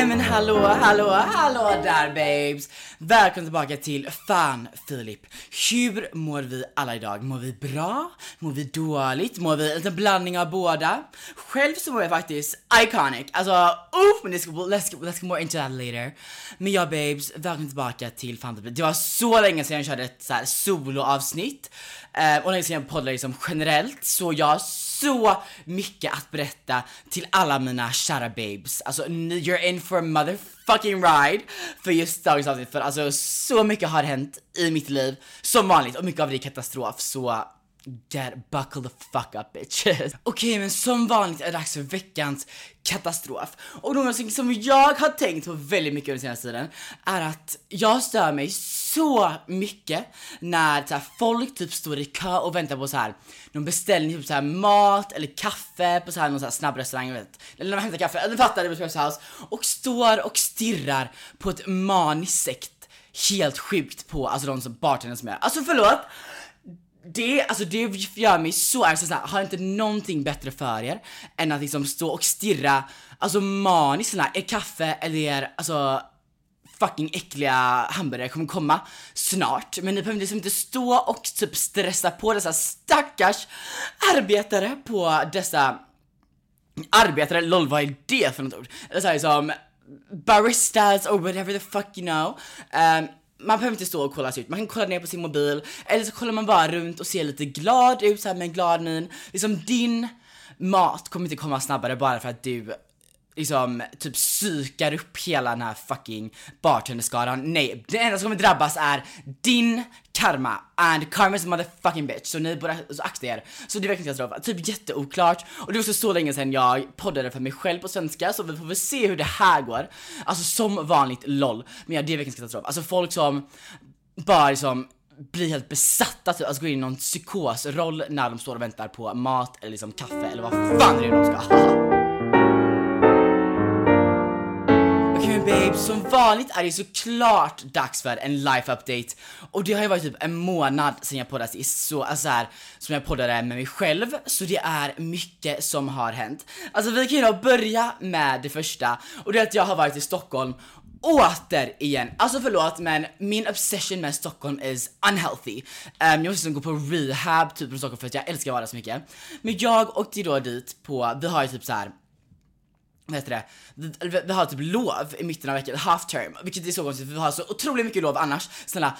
Nej men hallå, hallå, hallå där babes! Välkommen tillbaka till Fan Filip. Hur mår vi alla idag? Mår vi bra? Mår vi dåligt? Mår vi en blandning av båda? Själv så mår jag faktiskt iconic. Alltså, uff! Men det ska, let's, let's get more into that later. Men ja babes, välkommen tillbaka till Fan Filip. Det var så länge sedan jag körde ett så här soloavsnitt. Eh, och länge sedan jag poddade liksom generellt, så jag så mycket att berätta till alla mina kära babes. Alltså you're in for a motherfucking ride för just dagens avsnitt för alltså så mycket har hänt i mitt liv som vanligt och mycket av det är katastrof så Get buckle the fuck up bitches. Okej men som vanligt är det dags för veckans katastrof. Och någonting som jag har tänkt på väldigt mycket under senaste tiden är att jag stör mig så mycket när så här, folk typ står i kö och väntar på så här någon beställning, typ så här mat eller kaffe på så här någon så här snabb restaurang, vet. Eller när man hämtar kaffe, eller fattar det på House och står och stirrar på ett maniskt sätt helt sjukt på alltså de som bartendern som är. Alltså förlåt, det, alltså det gör mig så arg, så här, har inte någonting bättre för er än att liksom stå och stirra, alltså maniskt såhär, är kaffe eller är alltså fucking äckliga hamburgare kommer komma snart. Men ni behöver liksom inte stå och typ stressa på dessa stackars arbetare på dessa arbetare, lol vad är det för något ord? Eller såhär som baristas or whatever the fuck you know. Um, man behöver inte stå och kolla sig ut, man kan kolla ner på sin mobil eller så kollar man bara runt och ser lite glad ut såhär med en glad min. Liksom din mat kommer inte komma snabbare bara för att du liksom typ psykar upp hela den här fucking bartenderskaran. Nej, det enda som kommer drabbas är din karma and karma is a motherfucking bitch. Så ni borde alltså, akta er. Så det är verkligen katastrof. Typ jätteoklart. Och det var också så länge sedan jag poddade för mig själv på svenska så vi får väl se hur det här går. Alltså som vanligt LOL. Men ja, det är verkligen katastrof. Alltså folk som bara liksom blir helt besatta typ, alltså går in i någon psykosroll när de står och väntar på mat eller liksom kaffe eller vad fan det är de ska ha. Babe, som vanligt är det såklart dags för en life update och det har ju varit typ en månad sedan jag poddade sist så alltså här, som jag poddade med mig själv så det är mycket som har hänt. Alltså vi kan ju då börja med det första och det är att jag har varit i Stockholm återigen, alltså förlåt men min obsession med Stockholm is unhealthy. Um, jag måste liksom gå på rehab typ från Stockholm för att jag älskar att vara där så mycket. Men jag åkte ju då dit på, vi har ju typ så här vad heter det, vi, vi- har typ lov i mitten av veckan, half term, vilket är så konstigt för vi har så otroligt mycket lov annars. Snälla,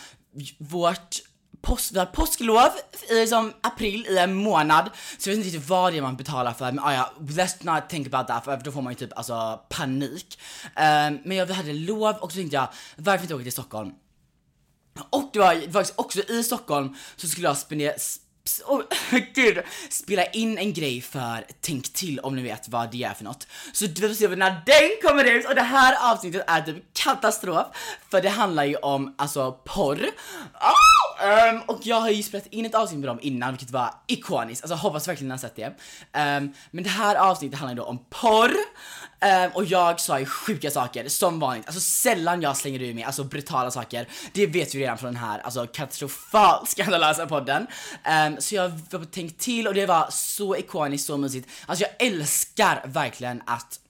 vårt påsk, vi har påsklov i liksom april i en månad, så jag vet inte riktigt vad det är man betalar för, men ah, ja, let's not think about that för då får man ju typ alltså panik. Um, men jag, vi hade lov och så tänkte jag, varför inte åka till Stockholm? Och det var faktiskt också i Stockholm så skulle jag spendera och, gud, spela in en grej för Tänk till om ni vet vad det är för något. Så då får se när den kommer ut och det här avsnittet är typ katastrof för det handlar ju om alltså porr. Ah! Um, och jag har ju spelat in ett avsnitt med dem innan vilket var ikoniskt, alltså hoppas verkligen ni har sett det. Um, men det här avsnittet handlar ju då om porr um, och jag sa ju sjuka saker som vanligt, alltså sällan jag slänger ur mig alltså brutala saker. Det vet vi redan från den här alltså katastrofalt skandalösa podden. Så jag har tänkt till och det var så ikoniskt, så mysigt. Alltså jag älskar verkligen att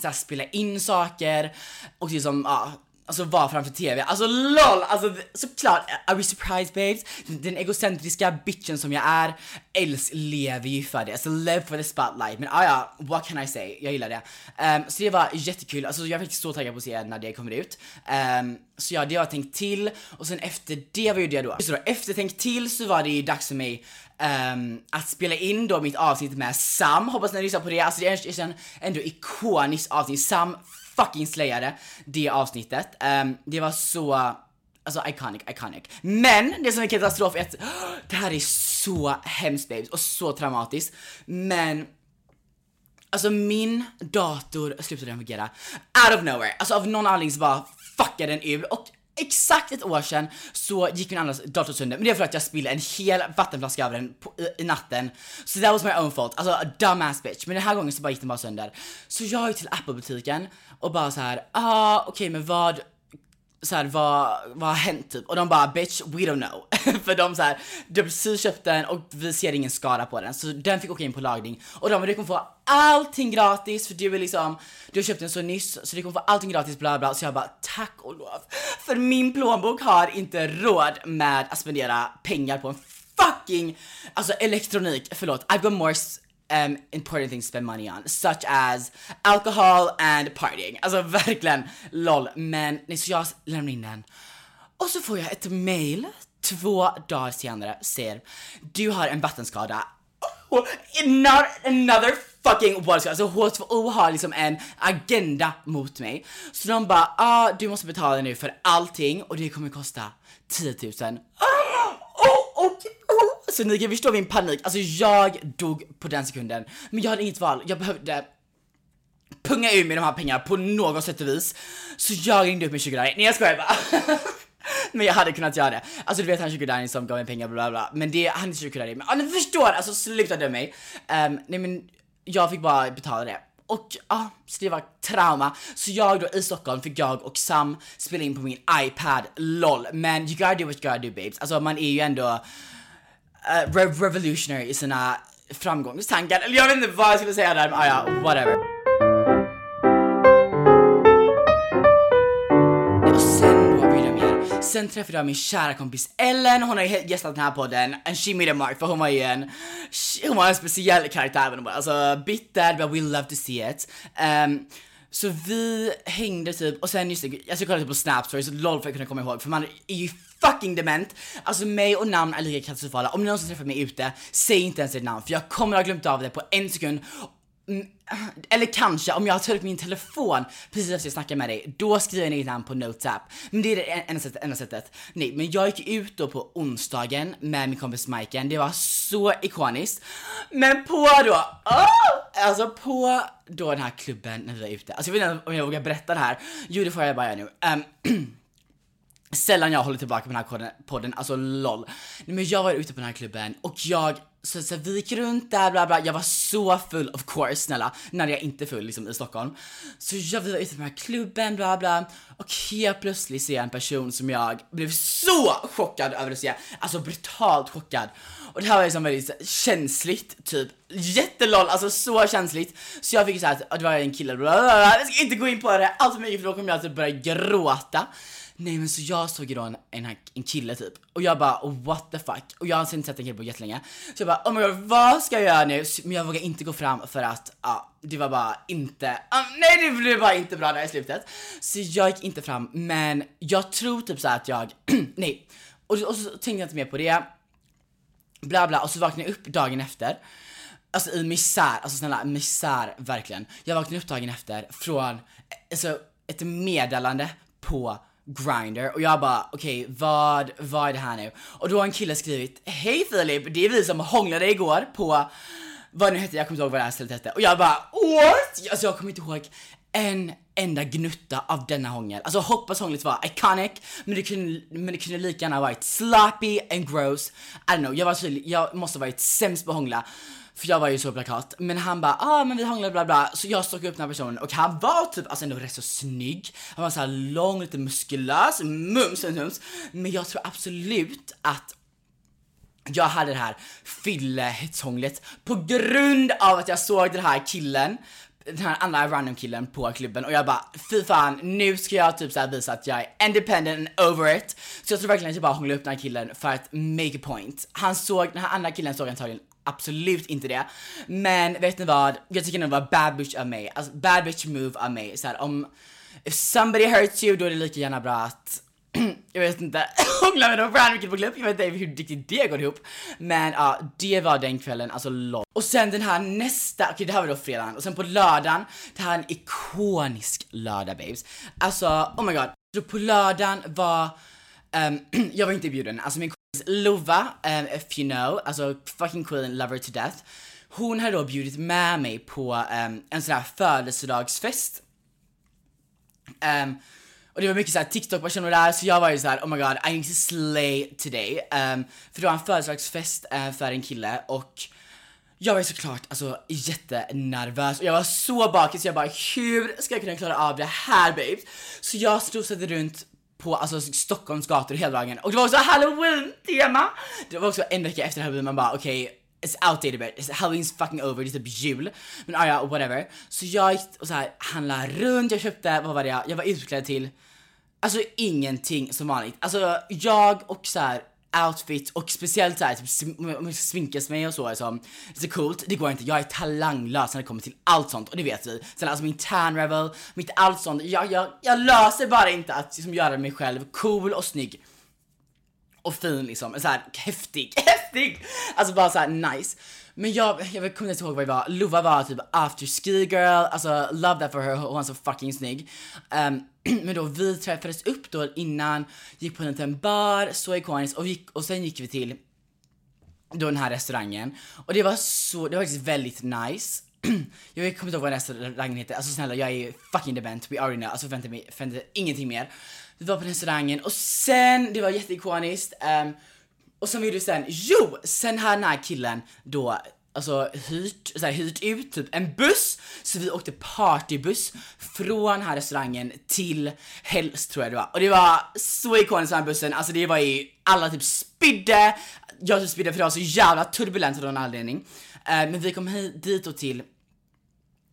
så här, spela in saker och liksom, ja, alltså vara framför TV. Alltså LOL! Alltså såklart, are we surprised babes? Den egocentriska bitchen som jag är, älsk lever ju för det. Alltså live for the spotlight. Men ah, ja, what can I say? Jag gillar det. Um, så det var jättekul, alltså jag är faktiskt så taggad på att se när det kommer ut. Um, så ja, det har jag tänkt till och sen efter det, vad gjorde jag då? Så då, efter tänkt till så var det ju dags för mig um, att spela in då mitt avsnitt med Sam, hoppas ni lyssnar på det, alltså det är en ändå ikoniskt avsnitt, Sam fucking slayade det avsnittet. Um, det var så Alltså iconic, iconic. Men det som är katastrof är att det här är så hemskt babes och så traumatiskt. Men Alltså min dator slutade fungera out of nowhere. Alltså av någon anledning så bara fuckade den ur och exakt ett år sedan så gick min andra dator sönder, men det är för att jag spillde en hel vattenflaska över den på, i, i, natten. Så so that was my own fault, alltså a dumbass bitch. Men den här gången så bara gick den bara sönder. Så jag gick till Apple-butiken och bara så här, ah okej okay, men vad så här, vad, vad har hänt typ? Och de bara bitch, we don't know. för de så här, du har precis köpt den och vi ser ingen skada på den. Så den fick åka in på lagning. Och de bara, du kommer få allting gratis för du är liksom, du har köpt den så nyss så du kommer få allting gratis bla bla. Så jag bara tack och lov. För min plånbok har inte råd med att spendera pengar på en fucking, alltså elektronik, förlåt, I've got more um, important things to spend money on, such as alcohol and partying. Alltså verkligen LOL. Men nej, så jag lämnar in den. Och så får jag ett mail två dagar senare, säger du har en vattenskada. Oh, not another fucking vattenskada. Alltså H2O har liksom en agenda mot mig. Så de bara, ah du måste betala nu för allting och det kommer kosta 10 000. Ah, oh, okay. Så ni kan förstå min panik, alltså jag dog på den sekunden. Men jag hade inget val, jag behövde punga ur mig de här pengarna på något sätt och vis. Så jag ringde upp min sugar nej jag skojar bara. men jag hade kunnat göra det. Alltså du vet han sugar som gav mig pengar bla bla bla men det, han är sugar men ja, ni förstår, alltså sluta döma mig. Um, nej men jag fick bara betala det. Och ja, ah, så det var trauma. Så jag då i Stockholm fick jag och Sam spela in på min iPad, LOL. Men you gotta do what you gotta do babes. Alltså man är ju ändå uh, revolutionary i sina framgångstankar. Eller jag vet inte vad jag skulle säga där, men ah, ja, whatever. Och sen då, mer? Sen träffade jag min kära kompis Ellen, hon har gästat den här podden, and she made a mark för hon var ju en, hon var en speciell karaktär, alltså bitter, but we love to see it. Um, så vi hängde typ, och sen just det, jag ska kolla typ på Snap stories, LOL för att kunna komma ihåg, för man är ju fucking dement. Alltså mig och namn är lika katastrofala. Om ni någonsin träffar mig ute, säg inte ens ert namn för jag kommer ha glömt av det på en sekund. Mm, eller kanske om jag tar upp min telefon precis efter jag snackar med dig, då skriver jag ner ditt namn på Notes app. Men det är det enda sättet, enda sättet. Nej, men jag gick ut då på onsdagen med min kompis Majken, det var så ikoniskt. Men på då, oh! alltså på då den här klubben när vi var ute, alltså jag vet inte om jag vågar berätta det här, jo det får jag bara göra nu. Um, Sällan jag håller tillbaka på den här podden, alltså LOL. Nej, men jag var ute på den här klubben och jag så, så vi gick runt där bla bla, jag var så full of course snälla, när jag inte full liksom i Stockholm. Så jag vi var ute på den här klubben bla bla och helt plötsligt ser jag en person som jag blev så chockad över att se, alltså brutalt chockad. Och det här var liksom väldigt känsligt, typ jätteloll, alltså så känsligt. Så jag fick såhär att det var en kille, bla, bla, bla, jag ska inte gå in på det allt för mycket för då kommer jag typ börja gråta. Nej men så jag såg ju då en, en, en kille typ och jag bara oh, what the fuck och jag har inte sett en kille på jättelänge. Så jag bara oh my god vad ska jag göra nu? Men jag vågar inte gå fram för att ja, ah, det var bara inte, ah, nej det blev bara inte bra där i slutet. Så jag gick inte fram men jag tror typ så att jag, nej. Och, och så tänkte jag inte mer på det. Bla bla och så vaknade jag upp dagen efter. Alltså i misär, alltså snälla misär verkligen. Jag vaknade upp dagen efter från, eh, alltså ett meddelande på Grinder och jag bara okej okay, vad, vad är det här nu? Och då har en kille skrivit Hej Filip, det är vi som hånglade igår på vad nu hette, jag kommer inte ihåg vad det här stället hette och jag bara what? Alltså jag kommer inte ihåg en enda gnutta av denna hångel. Alltså hoppas hånglet var iconic, men det kunde, men det kunde lika gärna varit sloppy and gross. I don't know, jag var tydlig, jag måste ha varit sämst på att hångla. För jag var ju så plakat. Men han bara, ah men vi hånglade bla bla. Så jag stalkade upp den här personen och han var typ alltså ändå rätt så snygg. Han var så här lång, lite muskulös, mums, mums, mums. Men jag tror absolut att jag hade det här fyllehetshånglet på grund av att jag såg den här killen den här andra random killen på klubben och jag bara fy fan nu ska jag typ såhär visa att jag är independent and over it. Så jag tror verkligen att jag bara hånglade upp den här killen för att make a point. Han såg, den här andra killen såg antagligen absolut inte det. Men vet ni vad? Jag tycker nog det var bad bitch av mig. Alltså bad bitch move av mig. Så här, om if somebody hurts you då är det lika gärna bra att jag vet inte, hångla med dem random på klubb, jag vet inte hur riktigt det går ihop. Men ja, det var den kvällen, alltså LOL. Och sen den här nästa, okej okay, det här var då fredagen, och sen på lördagen, det här är en ikonisk lördag babes. Alltså, oh my god. Så på lördagen var, um, jag var inte bjuden, alltså min Lova, um, if you know, alltså fucking queen, love her to death. Hon hade då bjudit med mig på um, en sån här födelsedagsfest. Um, och det var mycket såhär TikTok-personer där, så jag var ju såhär oh my god, I need to slay today. Um, för det var en födelsedagsfest uh, för en kille och jag var ju såklart alltså jättenervös och jag var så bakis så jag bara hur ska jag kunna klara av det här babes? Så jag strosade runt på alltså, Stockholms gator hela dagen och det var också halloween-tema! Det var också en vecka efter halloween man bara okej okay, it's outdated bit, it's, halloween's fucking over, det är typ jul. Men ah, ja, whatever. Så jag gick och så här handlade runt, jag köpte, vad var det jag, jag var utklädd till Alltså ingenting som vanligt. Alltså jag och så här outfit och speciellt såhär typ om jag sminkas mig och så alltså, liksom, så coolt, det går inte, jag är talanglös när det kommer till allt sånt och det vet vi. Sen alltså min tan revel, mitt allt sånt, jag, jag, jag löser bara inte att liksom, göra mig själv cool och snygg och fin liksom, så här häftig, häftig! Alltså bara så här nice. Men jag, jag kommer inte ihåg vad det var, Lova var typ after ski girl, alltså love that for her, hon var så fucking snygg. Um, men då vi träffades upp då innan, gick på en liten bar, så ikoniskt och, gick, och sen gick vi till då den här restaurangen. Och det var så, det var faktiskt väldigt nice. jag kommer inte ihåg vad restaurangen heter, alltså snälla jag är fucking dement, we already know, alltså förvänta mig, förvänta ingenting mer. Vi var på restaurangen och sen, det var jätteikoniskt, um, och som vi gjorde sen, jo! Sen här den här killen då alltså hyrt, så här, hyrt ut typ en buss, så vi åkte partybuss från här restaurangen till Hells tror jag det var. Och det var så ikoniskt den här bussen, alltså det var ju, alla typ spydde, jag typ spydde för det var så jävla turbulent av någon anledning. Uh, men vi kom hit, dit och till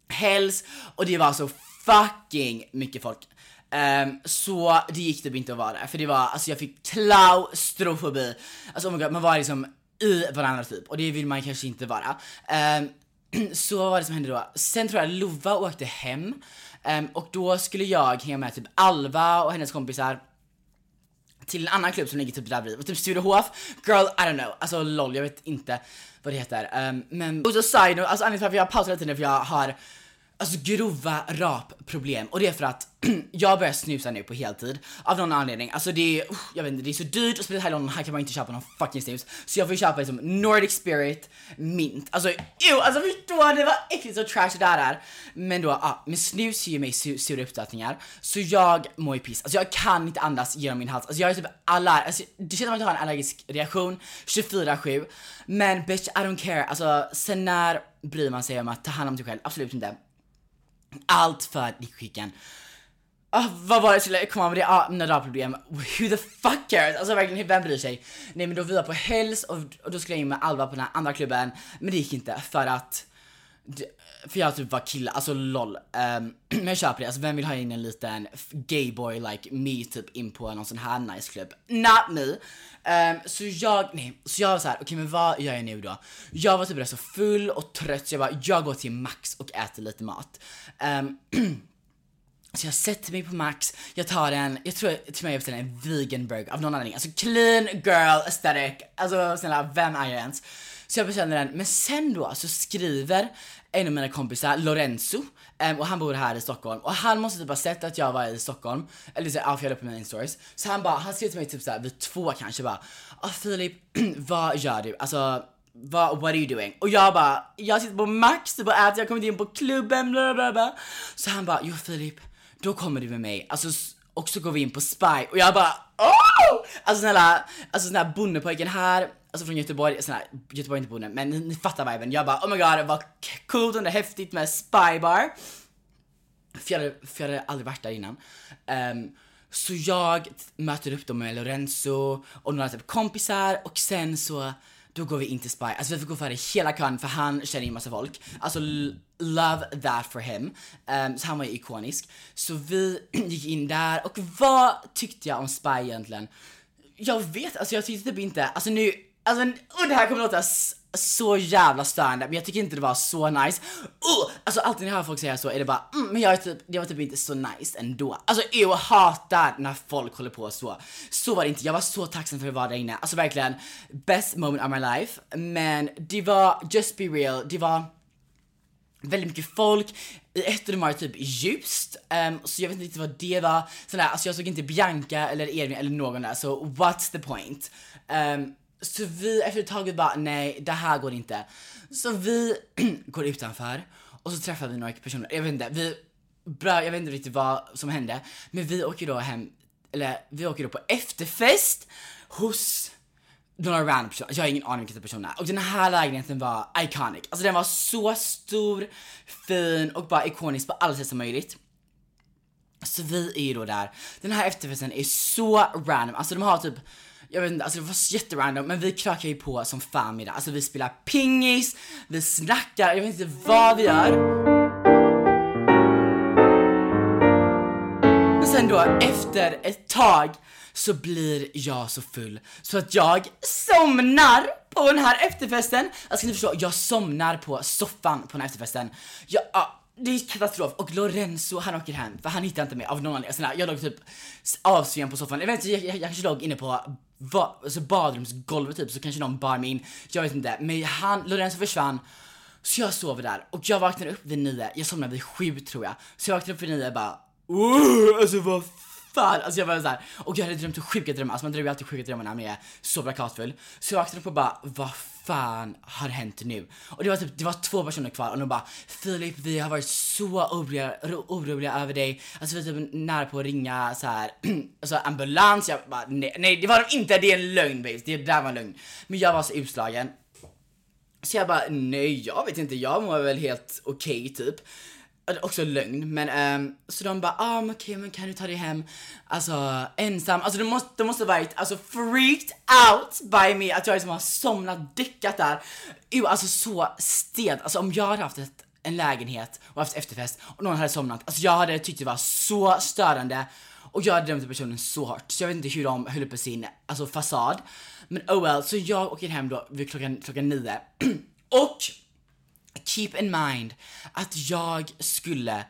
Hells och det var så fucking mycket folk. Um, så det gick typ inte att vara där för det var, alltså jag fick klaustrofobi. Alltså oh my god, man var liksom i varandra typ och det vill man kanske inte vara. Um, så vad var det som hände då? Sen tror jag Lova åkte hem um, och då skulle jag hänga med typ Alva och hennes kompisar till en annan klubb som ligger typ där bredvid, typ Sturehof, girl I don't know, alltså LOL jag vet inte vad det heter. Um, men, och så side note, alltså anledningen till att jag pausar lite nu för jag har alltså grova rapproblem och det är för att jag börjar snusa nu på heltid av någon anledning. Alltså det är, uh, jag vet inte, det är så dyrt och speciellt här i London, här kan man inte köpa någon fucking snus. Så jag får köpa liksom Nordic Spirit mint. Alltså ew, alltså förstår ni vad äckligt och trash det där är. Men då, ja, ah, men snus ger mig su sura uppstötningar. Så jag mår ju piss. Alltså jag kan inte andas genom min hals. Alltså jag är typ allergisk, alltså, det känns som att jag har en allergisk reaktion 24-7. Men bitch I don't care. Alltså sen när bryr man sig om att ta hand om sig själv? Absolut inte. Allt för dickskicken. Ah, vad var det jag skulle komma med det? Ah, mina problem. Who the fuck cares? Alltså verkligen, vem bryr sig? Nej men då vi var på Hells och, och då skulle jag in med Alva på den här andra klubben. Men det gick inte för att för jag typ var kille, alltså LOL. Um, men jag köper det, alltså vem vill ha in en liten gayboy like me typ in på någon sån här nice klubb? Not me! Um, så jag, nej, så jag var såhär, okej okay, men vad gör jag nu då? Jag var typ rätt så full och trött så jag bara, jag går till Max och äter lite mat. Um, Så jag sätter mig på Max, jag tar en, jag tror till och med jag beställer en vegan burger av någon anledning. Alltså clean girl aesthetic. Alltså snälla, vem är jag ens? Så jag beställde den, men sen då så skriver en av mina kompisar, Lorenzo, um, och han bor här i Stockholm och han måste typ ha sett att jag var i Stockholm, eller så, ja, för jag på mina stories. Så han bara, han skrev till mig typ såhär vid två kanske bara, ah Filip, vad gör du? Alltså vad, what are you doing? Och jag bara, jag sitter på Max, typ och äter, jag har kommit in på klubben, bla bla bla. Så han bara, jo Filip, då kommer du med mig. Alltså, och så går vi in på Spy. Och jag bara, oh! Alltså snälla, alltså den här bondepojken här, alltså från Göteborg, sån här, Göteborg är inte boende, men ni, ni fattar viben. Jag bara, oh my god, vad coolt och häftigt med Spy bar. För jag hade, för jag hade aldrig varit där innan. Um, så jag möter upp dem med Lorenzo och några typ kompisar och sen så då går vi in till Spy. Alltså vi får gå före hela kön för han känner ju massa folk. Alltså love that for him. Um, så han var ju ikonisk. Så vi gick in där och vad tyckte jag om Spy egentligen? Jag vet, alltså jag tyckte typ inte, alltså nu, alltså och det här kommer låta så jävla störande men jag tycker inte det var så nice. Uh, alltså alltid när jag hör folk säga så är det bara mm, men jag, är typ, det var typ inte så nice ändå. Alltså jag hatar när folk håller på så. Så var det inte, jag var så tacksam för att vara där inne. Alltså verkligen best moment of my life. Men det var, just be real, det var väldigt mycket folk. I ett rum var det typ ljust, um, så jag vet inte riktigt vad det var. Sådär, alltså jag såg inte Bianca eller Edvin eller någon där, så what's the point? Um, så vi efter ett tag bara, nej det här går inte. Så vi går utanför och så träffar vi några personer, jag vet inte, vi, bra, jag vet inte riktigt vad som hände. Men vi åker då hem, eller vi åker då på efterfest hos några random personer, jag har ingen aning vilka typ personer är. Och den här lägenheten var iconic. Alltså den var så stor, fin och bara ikonisk på alla sätt som möjligt. Så vi är ju då där. Den här efterfesten är så random, alltså de har typ jag vet inte, alltså det var jätterandom men vi krökar ju på som fan med det. Alltså vi spelar pingis, vi snackar, jag vet inte vad vi gör. Men sen då efter ett tag så blir jag så full så att jag somnar på den här efterfesten. Alltså ni förstå, jag somnar på soffan på den här efterfesten. Jag, ja, det är katastrof och Lorenzo han åker hem för han hittar inte mig av någon anledning. Alltså, jag låg typ avsvimmad på soffan. Jag vet inte, jag, jag, jag kanske låg inne på va, alltså badrumsgolvet typ så kanske någon bar mig in. Jag vet inte. Men han, Lorenzo försvann. Så jag sover där och jag vaknar upp vid nio. Jag somnar vid sju tror jag. Så jag vaknar upp vid nio och bara alltså vad fan. Alltså jag var såhär, och jag hade drömt sjuka drömmar. Alltså man drömmer alltid sjuka drömmar när man är så plakatfull. Så jag vaknade upp och bara vad fan har hänt nu? Och det var typ, det var två personer kvar och de bara Filip vi har varit så oroliga, oroliga över dig. Alltså vi är typ nära på att ringa så här, alltså ambulans. Jag bara nej, nej det var de inte, det är en lögn babes. Det där var en lögn. Men jag var så utslagen. Så jag bara nej jag vet inte, jag mår väl helt okej okay, typ också lögn, men um, så de bara ah, men okej okay, men kan du ta dig hem? Alltså ensam, alltså de måste, de måste varit alltså freaked out by me att jag liksom har somnat, däckat där. Jo alltså så stel, alltså om jag hade haft ett, en lägenhet och haft efterfest och någon hade somnat, alltså jag hade tyckt det var så störande och jag hade dömt personen så hårt. Så jag vet inte hur de höll uppe sin alltså fasad. Men oh well, så jag åker hem då vid klockan, klockan nio. Och keep in mind att jag skulle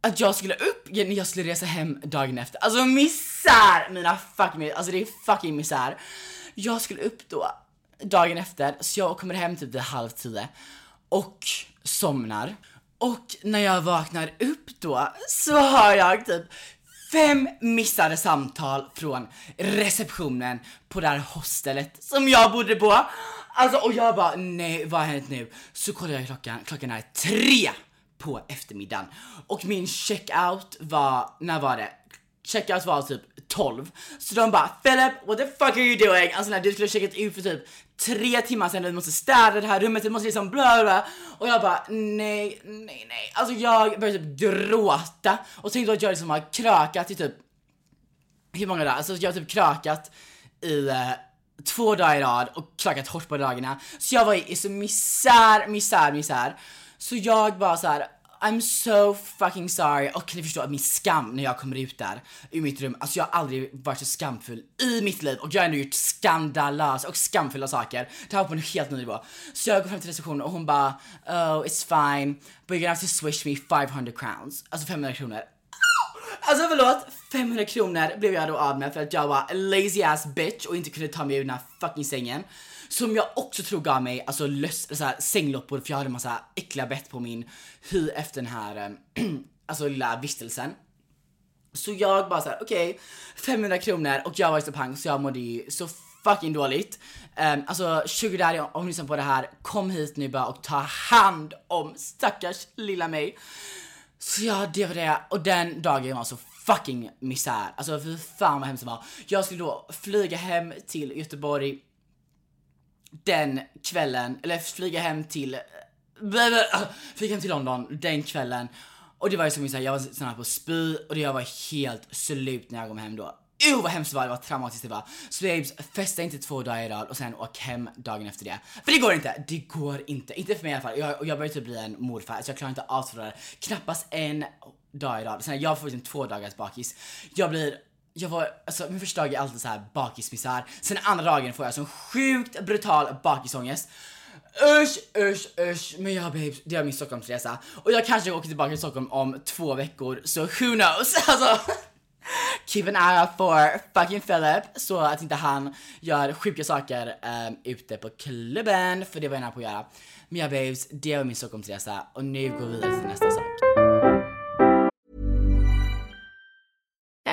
att jag skulle upp när jag skulle resa hem dagen efter. Alltså misär mina fucking alltså det är fucking misär. Jag skulle upp då dagen efter så jag kommer hem typ vid halv tio och somnar. Och när jag vaknar upp då så har jag typ fem missade samtal från receptionen på det här hostelet som jag bodde på. Alltså och jag bara nej vad har hänt nu? Så kollar jag klockan, klockan är tre på eftermiddagen och min checkout var, när var det? Checkout var typ 12. Så de bara Philip what the fuck are you doing? Alltså när du skulle ha checkat ut för typ tre timmar sedan, du måste städa det här rummet, du måste liksom bla bla Och jag bara nej, nej, nej. Alltså jag började typ gråta och tänkte att jag liksom har krökat i typ hur många dagar? Alltså jag har typ krökat i eh, två dagar i rad och klagat hårt på dagarna. Så jag var i så misär, misär, misär. Så jag bara så här. I'm so fucking sorry och ni förstår min skam när jag kommer ut där ur mitt rum. Alltså jag har aldrig varit så skamfull i mitt liv och jag har ändå gjort skandalösa och skamfulla saker. Det här var på en helt ny nivå. Så jag går fram till receptionen och hon bara oh it's fine but you're gonna have to swish me 500 crowns. Alltså 500 kronor. Alltså förlåt, 500 kronor blev jag då av med för att jag var a lazy ass bitch och inte kunde ta mig ur den här fucking sängen. Som jag också tror gav mig alltså löss, så här, sängloppor för jag hade massa äckliga bett på min hy efter den här äh, alltså lilla vistelsen. Så jag bara såhär, okej, okay, 500 kronor och jag var så pang så jag mådde ju så fucking dåligt. Um, alltså Sugar Daddy, om ni lyssnar på det här, kom hit nu bara och ta hand om stackars lilla mig. Så ja, det var det. Och den dagen var så fucking misär. Alltså för fan vad hemskt det var. Jag skulle då flyga hem till Göteborg den kvällen, eller flyga hem till, flyga hem till London den kvällen. Och det var ju som jag jag var sån här på spy och jag var helt slut när jag kom hem då. Uh vad hemskt det var, det var traumatiskt det var. Så babes, festa inte två dagar i rad och sen åk hem dagen efter det. För det går inte, det går inte. Inte för mig i alla fall. Jag, jag börjar typ bli en morfar så jag klarar inte av det Knappast en dag i rad. Sen jag får liksom två dagars bakis. Jag blir jag var, alltså min första dag är alltid så här bakismisär. Sen andra dagen får jag sån sjukt brutal bakisångest. Usch, usch, usch. Men ja babes, det är min Stockholmsresa. Och jag kanske åker tillbaka till Stockholm om två veckor, så who knows? Alltså, keep an eye out for fucking Philip så att inte han gör sjuka saker um, ute på klubben, för det var jag nära på att göra. Men ja babes, det var min Stockholmsresa och nu går vi vidare till nästa sak.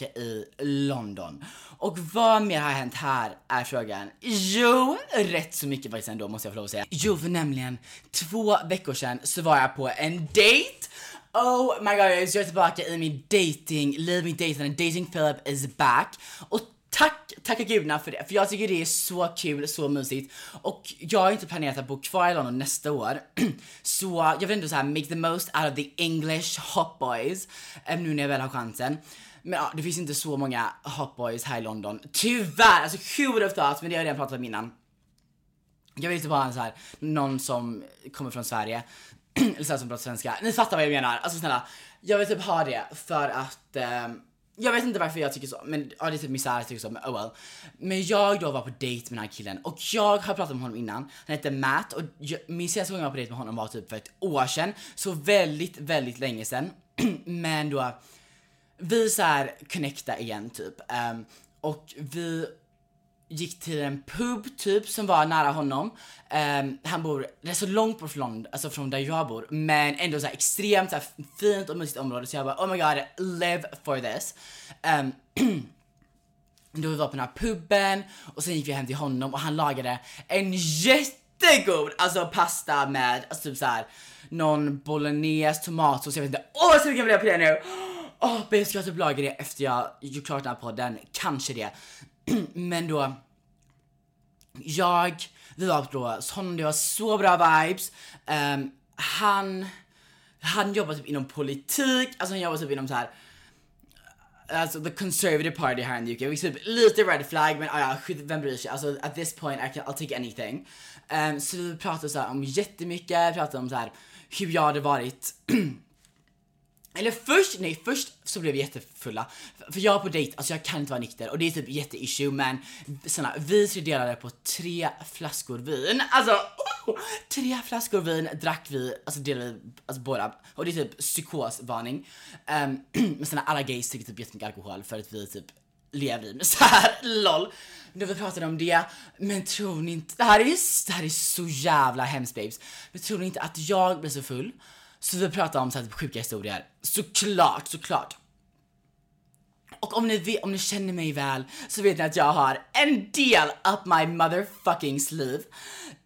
Tillbaka i London. Och vad mer har hänt här är frågan. Jo, rätt så mycket faktiskt ändå måste jag få lov att säga. Jo, för nämligen två veckor sedan så var jag på en date. Oh my god, jag är tillbaka i min dating, liv, min dating, dating Philip is back. Och tack, tacka gudarna för det, för jag tycker det är så kul, så mysigt. Och jag har inte planerat att bo kvar i London nästa år. så jag vill ändå såhär make the most out of the English hot boys, nu när jag väl har chansen. Men ja, det finns inte så många hotboys här i London. Tyvärr! Alltså who would have thought, men det har jag redan pratat om innan. Jag vill inte bara ha så här, någon som kommer från Sverige, eller så här, som pratar svenska. Ni fattar vad jag menar. Alltså snälla, jag vill typ ha det för att eh, jag vet inte varför jag tycker så, men ja, det är typ misär jag tycker så, men oh well. Men jag då var på dejt med den här killen och jag har pratat med honom innan. Han heter Matt och jag, min senaste gång jag var på dejt med honom var typ för ett år sedan. Så väldigt, väldigt länge sedan. men då, vi så här connecta igen typ. Um, och vi gick till en pub typ som var nära honom. Um, han bor rätt så långt bort från, alltså från där jag bor, men ändå så här extremt så här fint och mysigt område så jag bara oh my god, live for this. Um, då vi var på den här puben och sen gick vi hem till honom och han lagade en jättegod alltså pasta med alltså typ så här någon bolognese, tomatsås, jag vet inte. Åh, oh, jag är så mycket på det nu! Åh, oh, jag typ laga det efter jag gjort klart den här podden, kanske det. Men då, jag, vi var då hos honom, det var så bra vibes. Um, han, han jobbar typ inom politik, alltså han jobbar typ inom så här Alltså the conservative party här i UK, vilket typ lite red flag men ah, ja, skit, vem bryr sig? Alltså at this point I can, I'll take anything. Um, så vi pratade så här om jättemycket, pratade om så här hur jag hade varit eller först, nej först så blev vi jättefulla. För jag var på dejt, alltså jag kan inte vara nykter och det är typ jätteissue men såna, vi tre delade på tre flaskor vin. Alltså oh, tre flaskor vin drack vi, alltså delade vi alltså båda och det är typ psykosvarning. Um, men sen alla gays dricker typ jättemycket alkohol för att vi typ lever i misär så här LOL. Då vi pratade om det, men tror ni inte, det här är, det här är så jävla hemskt babes. Men tror ni inte att jag blir så full så vi pratar om så här, typ sjuka historier. Såklart, såklart. och om ni, vet, om ni känner mig väl så vet ni att jag har en del up my motherfucking sleeve.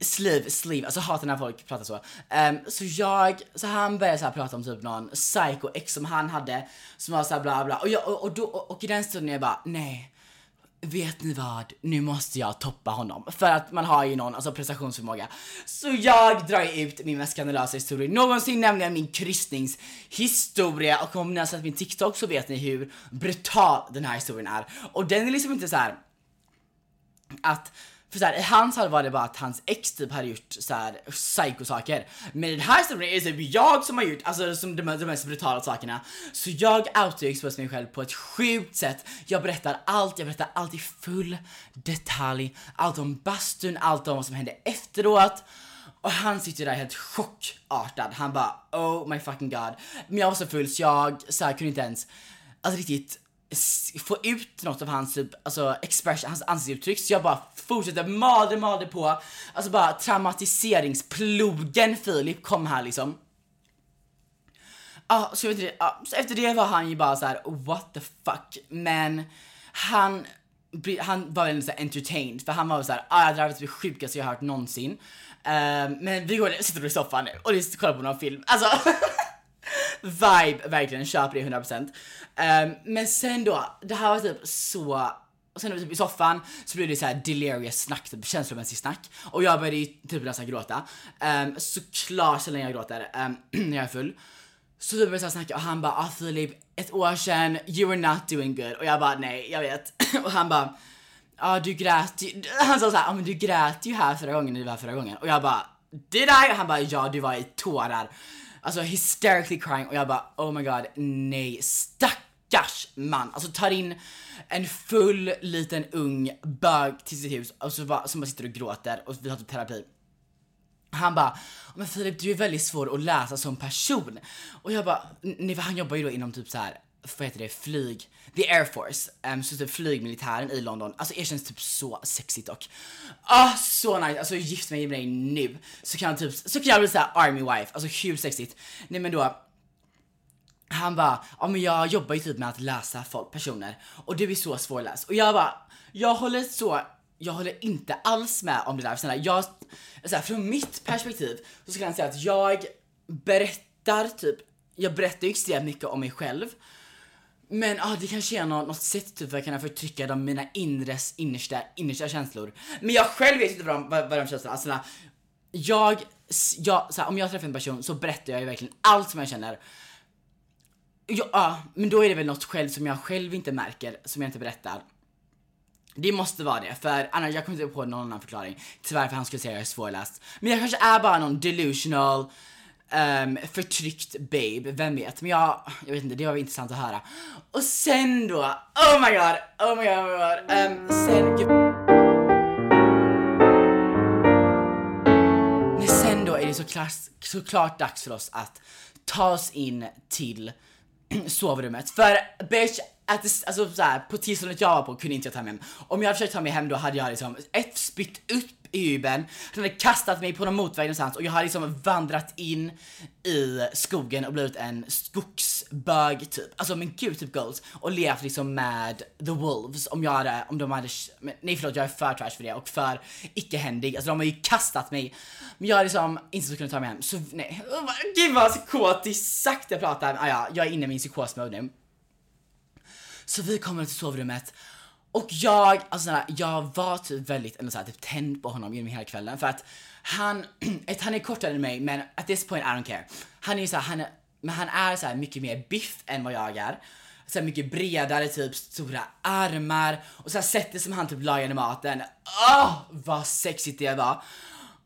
Sleeve, sleeve, alltså hatar när folk pratar så. Um, så jag, så han började så här prata om typ någon psycho ex som han hade som var så här bla bla och, jag, och, och, då, och, och i den stunden jag bara nej vet ni vad, nu måste jag toppa honom. För att man har ju någon alltså prestationsförmåga. Så jag drar ut min mest skandalösa historia någonsin, nämligen min kryssningshistoria. Och om ni har sett min TikTok så vet ni hur brutal den här historien är. Och den är liksom inte så här att för så här, i hans fall var det bara att hans ex typ hade gjort så här psykosaker. Men i den här historien är det typ jag som har gjort alltså, som de, de mest brutala sakerna. Så jag outar exposerar mig själv på ett sjukt sätt. Jag berättar allt, jag berättar allt i full detalj. Allt om bastun, allt om vad som hände efteråt. Och han sitter där helt chockartad. Han bara oh my fucking god. Men jag var så full så jag så här, kunde inte ens alltså riktigt få ut något av hans typ, alltså expression, hans ansiktsuttryck så jag bara fortsätter malde, malde på. Alltså bara traumatiseringsplogen Filip kom här liksom. Ja, ah, så, vet ah, så efter det var han ju bara så här: what the fuck. Men han, han var väldigt entertained för han var såhär, ah, det här var det sjukaste jag har hört någonsin. Uh, men vi går, sitter i soffan nu och kollar på någon film. Alltså vibe, verkligen, köper det 100%. Um, ehm, men sen då, det här var typ så och sen typ i soffan så blev det så här delirious snack, typ känslomässigt snack. Och jag började ju typ nästan gråta. Um, såklart så länge jag gråter um, när jag är full. Så vi började snacka och han bara ah Filip, ett år sedan, you were not doing good. Och jag bara nej, jag vet. och han bara ja ah, du grät ju. Han sa såhär, ja ah, men du grät ju här förra gången när du var här förra gången. Och jag bara did I? Och han bara ja du var i tårar. Alltså hysterically crying och jag bara oh my god nej stackars man. Alltså tar in en full liten ung bög till sitt hus och så bara, som bara sitter och gråter och vi har typ terapi. Han bara, men Filip du är väldigt svår att läsa som person. Och jag bara, nej för han jobbar ju då inom typ så här vad heter det, flyg, the air force, um, så typ flygmilitären i London. Alltså det känns typ så sexigt och ah så nice, alltså gift mig med dig nu så kan jag typ, så kan jag bli såhär army wife, alltså hur sexigt. Nej men då, han bara, ja men jag jobbar ju typ med att läsa folk, personer och du är så svårläst. Och jag bara, jag håller så, jag håller inte alls med om det där. Snälla, jag, så här, från mitt perspektiv så skulle jag säga att jag berättar typ, jag berättar ju extremt mycket om mig själv men ah, det kanske är något, något sätt typ för att kunna förtrycka de mina inres, innersta, innersta känslor. Men jag själv vet inte vad de, vad, vad de känslorna, alltså jag, jag såhär, om jag träffar en person så berättar jag ju verkligen allt som jag känner. Ja, ah, men då är det väl något själv som jag själv inte märker, som jag inte berättar. Det måste vara det, för annars jag kommer inte på någon annan förklaring Tyvärr för han skulle säga att jag är svårläst. Men jag kanske är bara någon delusional um, förtryckt babe, vem vet? Men jag, jag vet inte, det var intressant att höra. Och sen då, oh my god, oh my god, oh my god. Um, sen, Men sen då är det såklart, såklart dags för oss att ta oss in till sovrummet. För bitch, att det, alltså så här, på tillståndet jag var på kunde inte jag ta mig hem. Om jag hade försökt ta mig hem då hade jag liksom ett spytt upp i han hade kastat mig på någon motväg någonstans och jag hade liksom vandrat in i skogen och blivit en skogsbög typ. Alltså men gud typ goals. Och levt liksom med the wolves om jag hade, om de hade, nej förlåt jag är för trash för det och för icke-händig. Alltså de har ju kastat mig. Men jag hade liksom inte så kunnat ta mig hem. Så nej, oh, gud vad psykotiskt sagt jag pratar. Ah, ja, jag är inne i min psykosmode nu. Så vi kommer till sovrummet och jag, alltså såhär, jag var typ väldigt ändå såhär, typ tänd på honom genom hela kvällen för att han, ett, han är kortare än mig men at this point I don't care. Han är ju såhär, han, men han är såhär mycket mer biff än vad jag är. Så mycket bredare, typ stora armar och så här sättet som han typ lagade maten. Åh, oh, vad sexigt det var.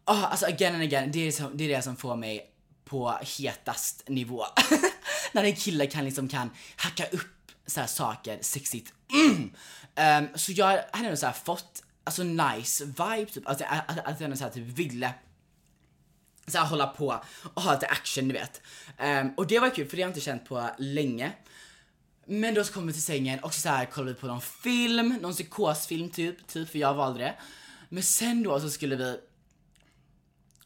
Oh, alltså again and again, det är, som, det är det som får mig på hetast nivå. När en kille kan liksom kan hacka upp så saker sexigt. Mm. Um, så jag hade nog så fått, alltså nice vibe typ, alltså, att, att jag så typ ville så hålla på och ha lite action du vet. Um, och det var kul för det har jag inte känt på länge. Men då så kom vi till sängen och så, här kollade vi på någon film, någon psykosfilm typ, typ för jag valde det. Men sen då så skulle vi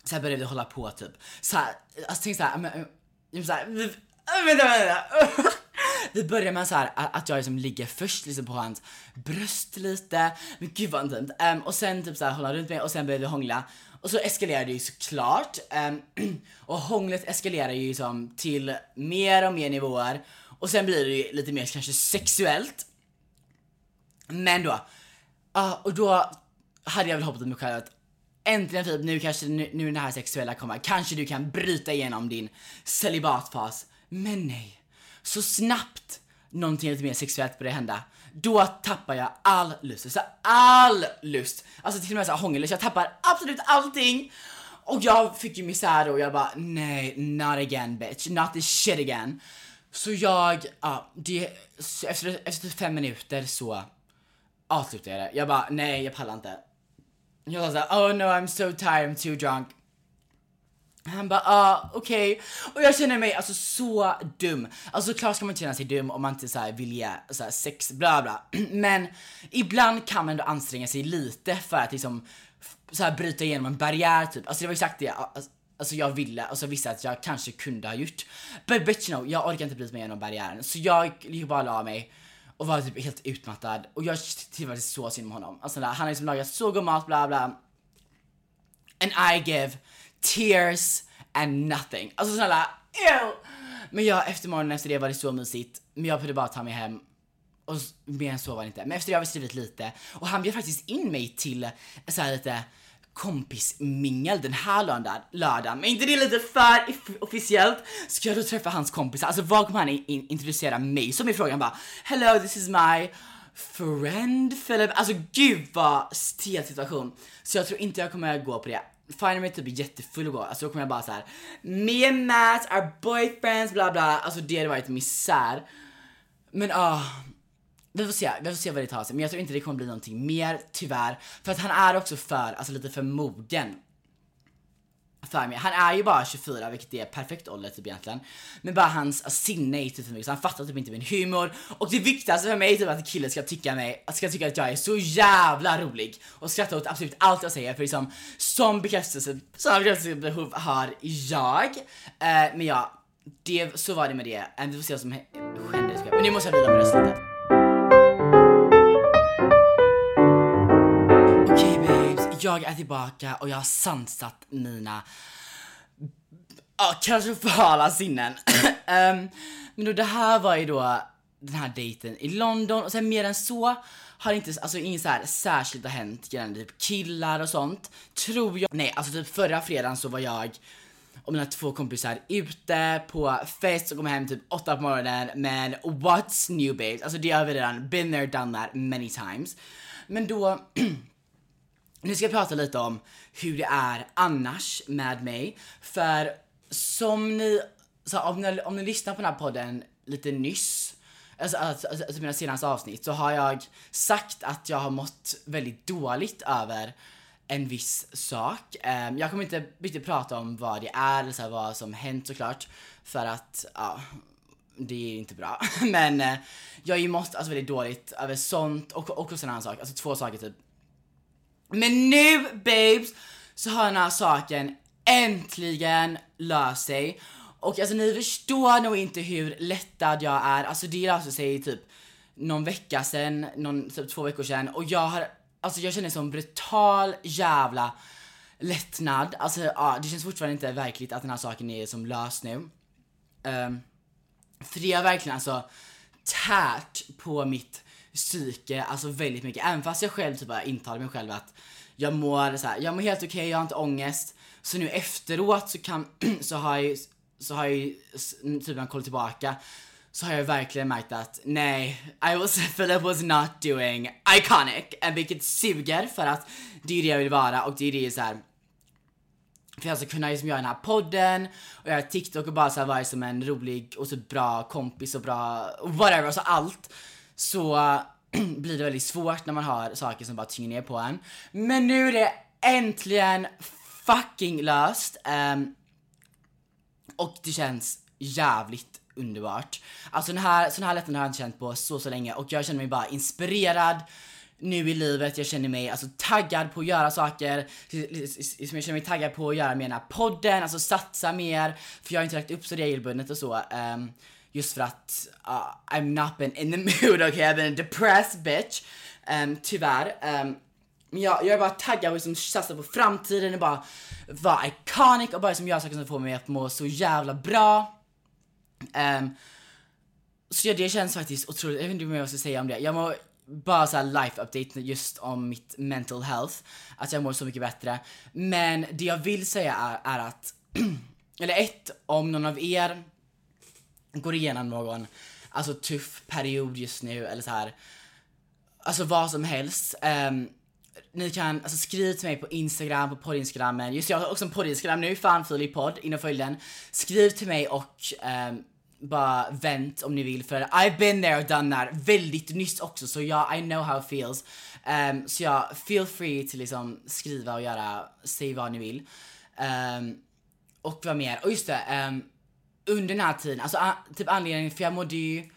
så här började vi hålla på typ. Så här, alltså tänkte såhär, men, så här, vänta, vänta vi börjar med så här att jag liksom ligger först liksom på hans bröst lite, men gud vad intimt. Um, och sen typ så här hålla runt mig och sen börjar vi hångla. Och så eskalerar det ju såklart. Um, och hånglet eskalerar ju liksom till mer och mer nivåer. Och sen blir det ju lite mer kanske sexuellt. Men då, Uh, och då hade jag väl hoppats på mig själv att äntligen typ nu kanske nu, nu när det här sexuella kommer, kanske du kan bryta igenom din celibatfas. Men nej, så snabbt någonting lite mer sexuellt börjar hända, då tappar jag all lust. Så all lust! Alltså till och med så hångellust, jag tappar absolut allting. Och jag fick ju misär och jag bara nej, not again bitch, not this shit again. Så jag, ja, det, så efter, efter fem minuter så avslutade jag det. Jag bara nej, jag pallar inte. Jag sa såhär, oh no I'm so tired, I'm too drunk. Han bara, ah okej. Och jag känner mig alltså så dum. Alltså klart ska man inte känna sig dum om man inte så här vill ge så här, sex, bla bla. Men ibland kan man ändå anstränga sig lite för att liksom så här, bryta igenom en barriär typ. Alltså det var exakt det alltså, alltså jag ville och så visste att jag kanske kunde ha gjort. But bitch know, jag orkar inte bryta mig igenom barriären. Så jag gick bara la mig och var typ helt utmattad. Och jag trivdes så synd med honom. Alltså där, han har liksom lagat så god mat, bla bla. And I give tears and nothing. Alltså snälla, ew! Men jag, efter morgonen efter det var det så mysigt. Men jag behövde bara ta mig hem. Och mer än så var det inte. Men efter det har vi skrivit lite. Och han bjöd faktiskt in mig till så här lite kompismingel den här lördagen, lördagen. Men inte det lite för officiellt? Ska jag då träffa hans kompisar? Alltså vad kommer han in, in, introducera mig som? är frågan bara Hello this is my friend Philip. Alltså gud vad stel situation. Så jag tror inte jag kommer gå på det. Find mig typ jättefull och gå. Alltså då kommer jag bara så här. Me and Matt are boyfriends bla bla. Alltså det hade varit misär. Men ah. Vi får se, vi får se vad det tar sig. Men jag tror inte det kommer bli någonting mer, tyvärr. För att han är också för, alltså lite för mogen. För mig. Han är ju bara 24 vilket är perfekt ålder typ egentligen. Men bara hans sinne är typ för mycket så han fattar typ inte min humor. Och det viktigaste för mig är typ att killen ska tycka mig, ska tycka att jag är så jävla rolig. Och skratta åt absolut allt jag säger för liksom som bekräftelse, som bekräftelsebehov har jag. Eh, men ja, det, så var det med det. Eh, vi får se vad som händer. Men nu måste jag vila min röst jag är tillbaka och jag har sansat mina ja, katastrofala sinnen. um, men då det här var ju då den här dejten i London och sen mer än så har inte, alltså inget så här särskilt har hänt gällande typ killar och sånt. Tror jag. Nej, alltså typ förra fredagen så var jag och mina två kompisar ute på fest och kom hem typ 8 på morgonen men what's new babes? Alltså det har vi redan been there done that many times. Men då nu ska jag prata lite om hur det är annars med mig. För som ni, så om ni, om ni lyssnar på den här podden lite nyss, alltså, alltså, alltså, alltså mina senaste avsnitt, så har jag sagt att jag har mått väldigt dåligt över en viss sak. Ehm, jag kommer inte riktigt prata om vad det är, eller så här, vad som hänt såklart. För att, ja, det är inte bra. Men eh, jag har ju mått alltså, väldigt dåligt över sånt och, och också en annan sak, alltså två saker typ. Men nu babes så har den här saken äntligen löst sig. Och alltså ni förstår nog inte hur lättad jag är. Alltså det löste sig typ någon vecka sen, någon, typ två veckor sedan och jag har, alltså jag känner sån brutal jävla lättnad. Alltså ja, det känns fortfarande inte verkligt att den här saken är som löst nu. Um, för det har verkligen alltså tärt på mitt psyke, alltså väldigt mycket. Även fast jag själv typ bara intalar mig själv att jag mår så här, jag mår helt okej, jag har inte ångest. Så nu efteråt så kan, så har jag ju- så har jag ju, typ när jag kollar tillbaka så har jag verkligen märkt att nej, I was, Philip was not doing iconic. Eh, vilket suger för att det är det jag vill vara och det är det så här för jag ska kunna liksom göra den här podden och göra TikTok och bara så här vara som en rolig och så bra kompis och bra whatever, alltså allt. Så blir det väldigt svårt när man har saker som bara tynger ner på en. Men nu är det äntligen fucking löst. Um, och det känns jävligt underbart. Alltså den här, sån här lättnad har jag inte känt på så så länge och jag känner mig bara inspirerad nu i livet. Jag känner mig alltså taggad på att göra saker. Liksom, jag känner mig taggad på att göra mer den här podden, alltså satsa mer. För jag har inte lagt upp så regelbundet och så. Um, Just för att uh, I'm not been in the mood, okay? I've been a depressed bitch. Um, tyvärr. Um, men jag, jag är bara taggad och liksom satsar på framtiden och bara vara iconic och bara liksom göra saker som får mig att må så jävla bra. Um, så ja, det känns faktiskt otroligt, jag vet inte vad jag ska säga om det. Jag mår bara såhär life update just om mitt mental health. Att jag mår så mycket bättre. Men det jag vill säga är, är att, eller ett, om någon av er går igenom någon alltså tuff period just nu eller så här. Alltså vad som helst. Um, ni kan alltså, skriva till mig på Instagram, på poddinstagrammen. Just jag har också en poddinstagram nu, fan Filip podd, in och följ den. Skriv till mig och um, bara vänt om ni vill för I've been there and done that väldigt nyss också så jag I know how it feels. Um, så jag, feel free till liksom skriva och göra, säg vad ni vill. Um, och vad mer? Och just det, um, under den här tiden, alltså typ anledningen, för jag mådde ju,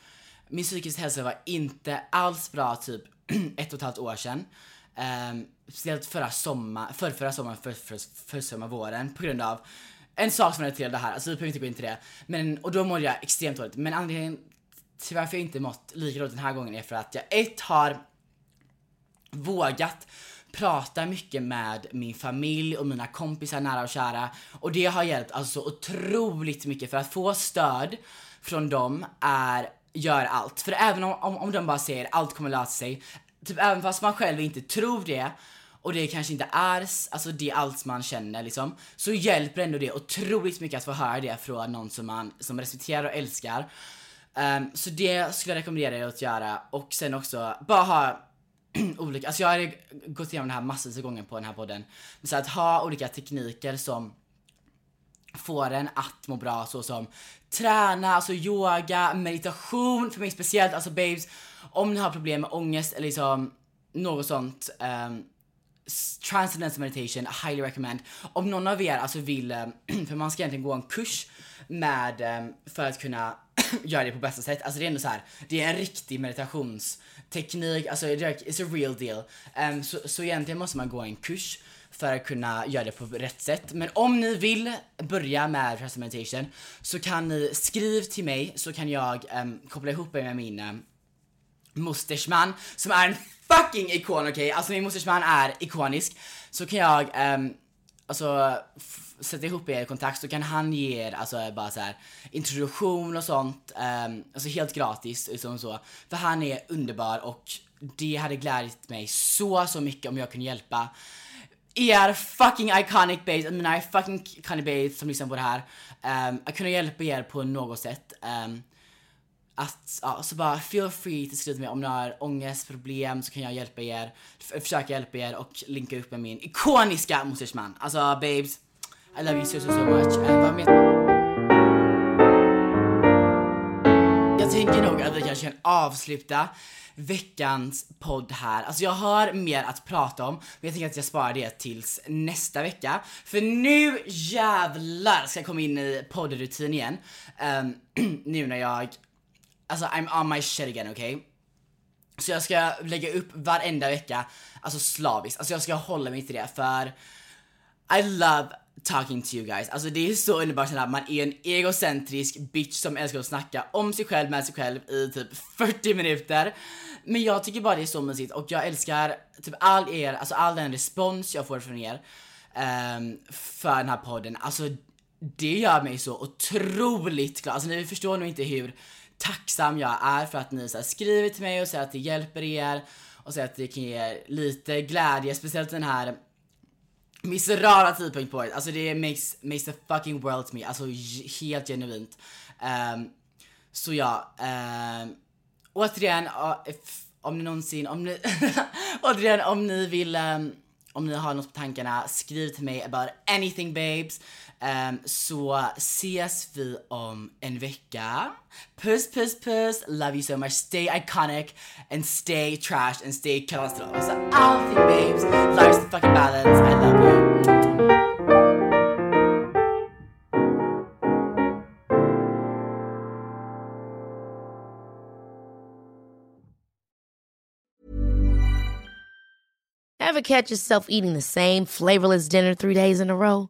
min psykiska hälsa var inte alls bra typ ett och ett halvt år sedan. Um, speciellt förra sommaren, för, förra sommaren, för, för, för, för våren på grund av en sak som relaterar det här, alltså vi behöver inte gå in till det. Men, och då mådde jag extremt dåligt. Men anledningen till varför jag inte mått lika dåligt den här gången är för att jag ett har vågat pratar mycket med min familj och mina kompisar nära och kära. Och det har hjälpt alltså otroligt mycket för att få stöd från dem är, gör allt. För även om, om, om de bara säger allt kommer lösa sig, typ även fast man själv inte tror det och det kanske inte är alltså det är allt man känner liksom, så hjälper ändå det otroligt mycket att få höra det från någon som man som respekterar och älskar. Um, så det skulle jag rekommendera er att göra och sen också bara ha olika, alltså jag har gått igenom det här massvis av gånger på den här podden. Så att ha olika tekniker som får en att må bra så som träna, alltså yoga, meditation för mig speciellt, alltså babes om ni har problem med ångest eller liksom något sånt um, Transcendence meditation, highly recommend. Om någon av er alltså vill, eh, för man ska egentligen gå en kurs med, eh, för att kunna göra det på bästa sätt. Alltså det är ändå så här, det är en riktig meditationsteknik, alltså it's a real deal. Um, så, så egentligen måste man gå en kurs för att kunna göra det på rätt sätt. Men om ni vill börja med Transcendental meditation så kan ni skriva till mig så kan jag um, koppla ihop er med min um, mostersman som är en fucking ikon okej, okay? alltså min mostersman är ikonisk. Så kan jag um, alltså sätta ihop er i kontakt så kan han ge er alltså bara så här, introduktion och sånt, um, alltså helt gratis liksom så. För han är underbar och det hade glädjat mig så, så mycket om jag kunde hjälpa er fucking iconic babes, mina fucking iconic base som lyssnar på det här. Um, att kunna hjälpa er på något sätt. Um, att, ja, så bara feel free till skriva mig om ni har ångestproblem så kan jag hjälpa er, försöka hjälpa er och linka upp med min ikoniska mostersman. Alltså babes, I love you so so, so much. Jag tänker nog att vi kanske kan avsluta veckans podd här. Alltså jag har mer att prata om, men jag tänker att jag sparar det tills nästa vecka. För nu jävlar ska jag komma in i poddrutin igen. Um, nu när jag alltså I'm on my shit again, okej? Okay? Så jag ska lägga upp varenda vecka, alltså slaviskt. Alltså jag ska hålla mig till det för I love talking to you guys. Alltså det är så underbart att man är en egocentrisk bitch som älskar att snacka om sig själv med sig själv i typ 40 minuter. Men jag tycker bara det är så mysigt och jag älskar typ all er, alltså all den respons jag får från er um, för den här podden. Alltså det gör mig så otroligt glad. Alltså ni förstår nog inte hur tacksam jag är för att ni så här, skriver till mig och säger att det hjälper er och säger att det kan ge lite glädje, speciellt den här miserabla tidpunkt på året. Alltså det makes, makes the fucking world to me, alltså helt genuint. Um, så ja, um, återigen, om ni någonsin, om ni, återigen om ni vill, um, om ni har något på tankarna, skriv till mig about anything babes. Um, så ses vi om en vecka. Puss puss puss, love you so much, stay iconic and stay trash and stay. Alltså allting babes, life's the fucking balance, I love you. Ever catch yourself eating the same flavorless dinner three days in a row?